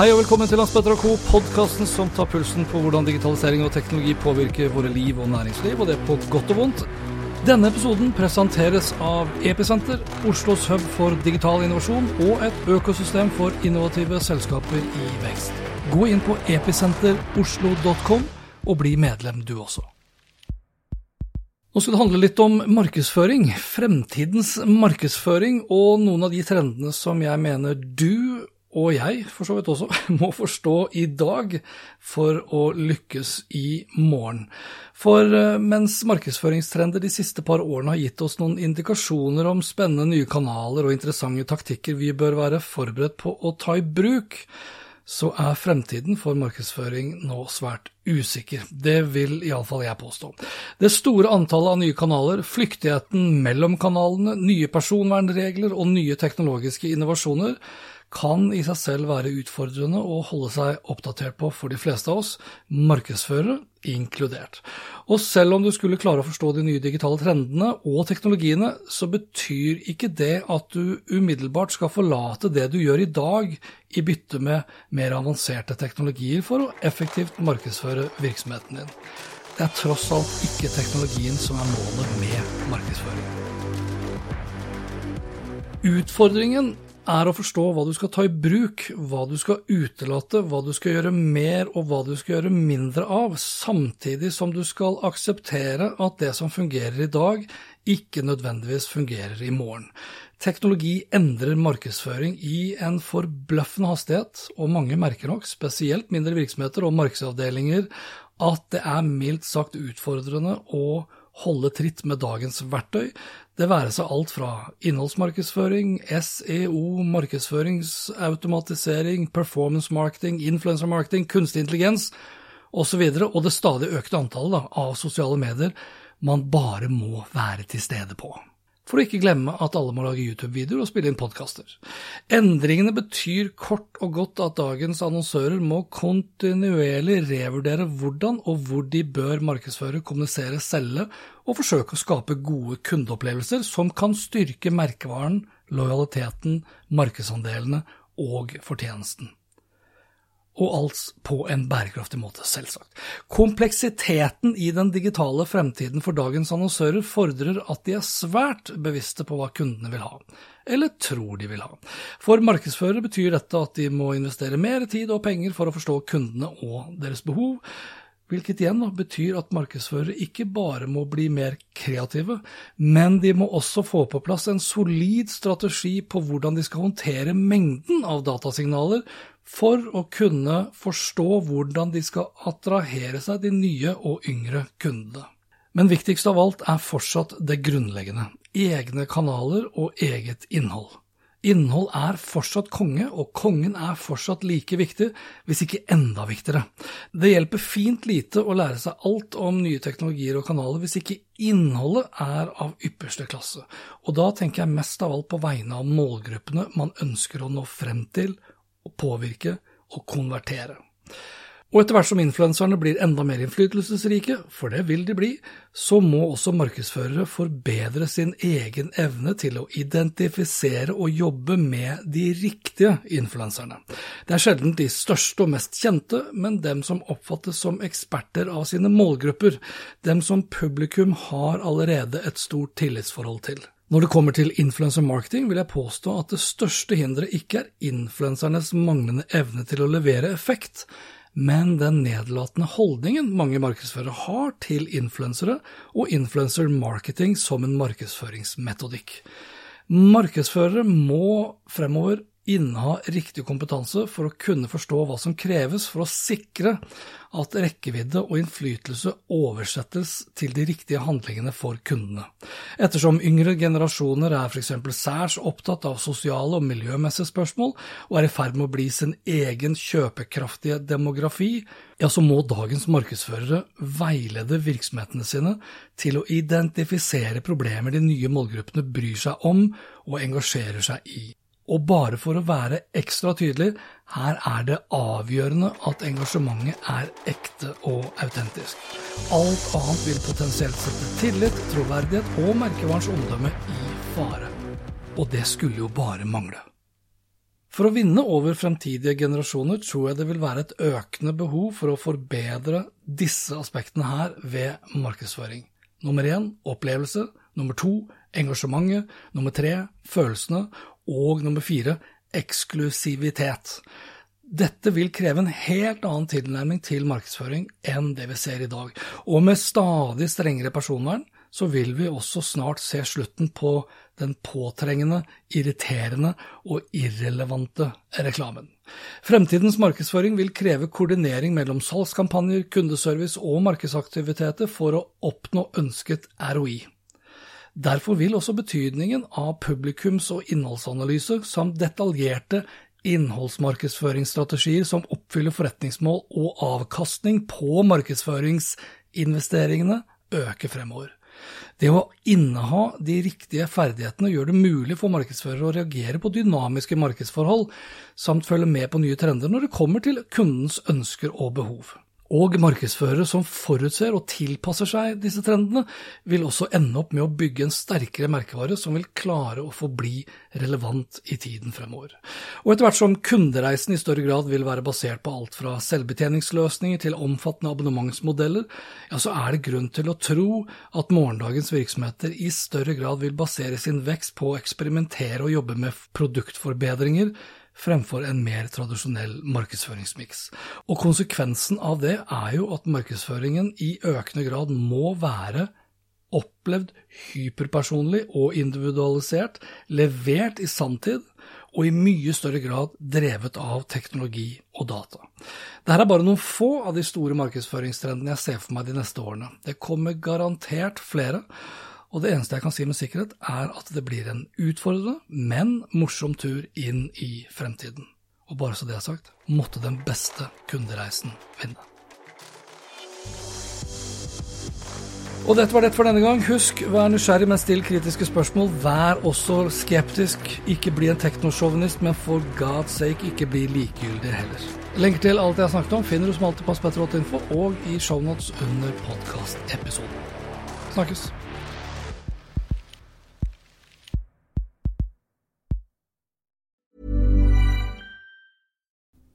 Hei og velkommen til Hans Petter Co., podkasten som tar pulsen på hvordan digitalisering og teknologi påvirker våre liv og næringsliv, og det på godt og vondt. Denne episoden presenteres av Episenter, Oslos hub for digital innovasjon og et økosystem for innovative selskaper i vekst. Gå inn på episenteroslo.com og bli medlem du også. Nå skal det handle litt om markedsføring, fremtidens markedsføring, og noen av de trendene som jeg mener du og jeg for så vidt også, må forstå i dag for å lykkes i morgen. For eh, mens markedsføringstrender de siste par årene har gitt oss noen indikasjoner om spennende nye kanaler og interessante taktikker vi bør være forberedt på å ta i bruk, så er fremtiden for markedsføring nå svært usikker. Det vil iallfall jeg påstå. Det store antallet av nye kanaler, flyktigheten mellom kanalene, nye personvernregler og nye teknologiske innovasjoner kan i seg selv være utfordrende å holde seg oppdatert på for de fleste av oss, markedsførere inkludert. Og selv om du skulle klare å forstå de nye digitale trendene og teknologiene, så betyr ikke det at du umiddelbart skal forlate det du gjør i dag i bytte med mer avanserte teknologier for å effektivt markedsføre virksomheten din. Det er tross alt ikke teknologien som er målet med markedsføring. Utfordringen er å forstå hva du skal ta i bruk, hva du skal utelate, hva du skal gjøre mer og hva du skal gjøre mindre av, samtidig som du skal akseptere at det som fungerer i dag, ikke nødvendigvis fungerer i morgen. Teknologi endrer markedsføring i en forbløffende hastighet, og mange merker nok, spesielt mindre virksomheter og markedsavdelinger, at det er mildt sagt utfordrende å holde tritt med dagens verktøy, det være seg alt fra innholdsmarkedsføring, SEO, markedsføringsautomatisering, performance marketing, influencer marketing, kunstig intelligens osv., og, og det stadig økte antallet da, av sosiale medier man bare må være til stede på for å ikke glemme at alle må lage YouTube-videoer og spille inn podkaster. Endringene betyr kort og godt at dagens annonsører må kontinuerlig revurdere hvordan og hvor de bør markedsføre, kommunisere, selge og forsøke å skape gode kundeopplevelser som kan styrke merkevaren, lojaliteten, markedsandelene og fortjenesten og alt på en bærekraftig måte, selvsagt. Kompleksiteten i den digitale fremtiden for dagens annonsører fordrer at de er svært bevisste på hva kundene vil ha, eller tror de vil ha. For markedsførere betyr dette at de må investere mer tid og penger for å forstå kundene og deres behov, hvilket igjen betyr at markedsførere ikke bare må bli mer kreative, men de må også få på plass en solid strategi på hvordan de skal håndtere mengden av datasignaler for å kunne forstå hvordan de skal attrahere seg de nye og yngre kundene. Men viktigst av alt er fortsatt det grunnleggende – egne kanaler og eget innhold. Innhold er fortsatt konge, og kongen er fortsatt like viktig, hvis ikke enda viktigere. Det hjelper fint lite å lære seg alt om nye teknologier og kanaler hvis ikke innholdet er av ypperste klasse, og da tenker jeg mest av alt på vegne av målgruppene man ønsker å nå frem til å påvirke og konvertere. Og etter hvert som influenserne blir enda mer innflytelsesrike, for det vil de bli, så må også markedsførere forbedre sin egen evne til å identifisere og jobbe med de riktige influenserne. Det er sjelden de største og mest kjente, men dem som oppfattes som eksperter av sine målgrupper, dem som publikum har allerede et stort tillitsforhold til. Når det kommer til influencer marketing, vil jeg påstå at det største hinderet ikke er influensernes manglende evne til å levere effekt, men den nedlatende holdningen mange markedsførere har til influensere og influencer marketing som en markedsføringsmetodikk. Markedsførere må fremover inneha riktig kompetanse for å kunne forstå hva som kreves for å sikre at rekkevidde og innflytelse oversettes til de riktige handlingene for kundene. Ettersom yngre generasjoner er f.eks. særs opptatt av sosiale og miljømessige spørsmål, og er i ferd med å bli sin egen kjøpekraftige demografi, ja, så må dagens markedsførere veilede virksomhetene sine til å identifisere problemer de nye målgruppene bryr seg om og engasjerer seg i. Og bare for å være ekstra tydelig, her er det avgjørende at engasjementet er ekte og autentisk. Alt annet vil potensielt sette tillit, troverdighet og merkevarens omdømme i fare. Og det skulle jo bare mangle. For å vinne over fremtidige generasjoner tror jeg det vil være et økende behov for å forbedre disse aspektene her ved markedsføring. Nummer én opplevelse. Nummer to engasjementet. Nummer tre følelsene. Og nummer fire eksklusivitet. Dette vil kreve en helt annen tilnærming til markedsføring enn det vi ser i dag, og med stadig strengere personvern så vil vi også snart se slutten på den påtrengende, irriterende og irrelevante reklamen. Fremtidens markedsføring vil kreve koordinering mellom salgskampanjer, kundeservice og markedsaktiviteter for å oppnå ønsket ROI. Derfor vil også betydningen av publikums- og innholdsanalyse samt detaljerte innholdsmarkedsføringsstrategier som oppfyller forretningsmål og avkastning på markedsføringsinvesteringene, øke fremover. Det å inneha de riktige ferdighetene gjør det mulig for markedsførere å reagere på dynamiske markedsforhold, samt følge med på nye trender når det kommer til kundens ønsker og behov. Og markedsførere som forutser og tilpasser seg disse trendene, vil også ende opp med å bygge en sterkere merkevare som vil klare å forbli relevant i tiden fremover. Og etter hvert som kundereisen i større grad vil være basert på alt fra selvbetjeningsløsninger til omfattende abonnementsmodeller, ja, så er det grunn til å tro at morgendagens virksomheter i større grad vil basere sin vekst på å eksperimentere og jobbe med produktforbedringer fremfor en mer tradisjonell markedsføringsmiks. Og konsekvensen av det er jo at markedsføringen i økende grad må være opplevd hyperpersonlig og individualisert, levert i sanntid og i mye større grad drevet av teknologi og data. Dette er bare noen få av de store markedsføringstrendene jeg ser for meg de neste årene. Det kommer garantert flere, og det eneste jeg kan si med sikkerhet, er at det blir en utfordrende, men morsom tur inn i fremtiden. Og bare så det er sagt, måtte den beste kundereisen vinne. Og dette var det for denne gang. Husk, vær nysgjerrig, men still kritiske spørsmål. Vær også skeptisk. Ikke bli en teknosjåvinist, men for God's sake, ikke bli likegyldig heller. Lenker til alt jeg har snakket om finner du som alltid på spetter.info og i shownotes under podkastepisoden. Snakkes.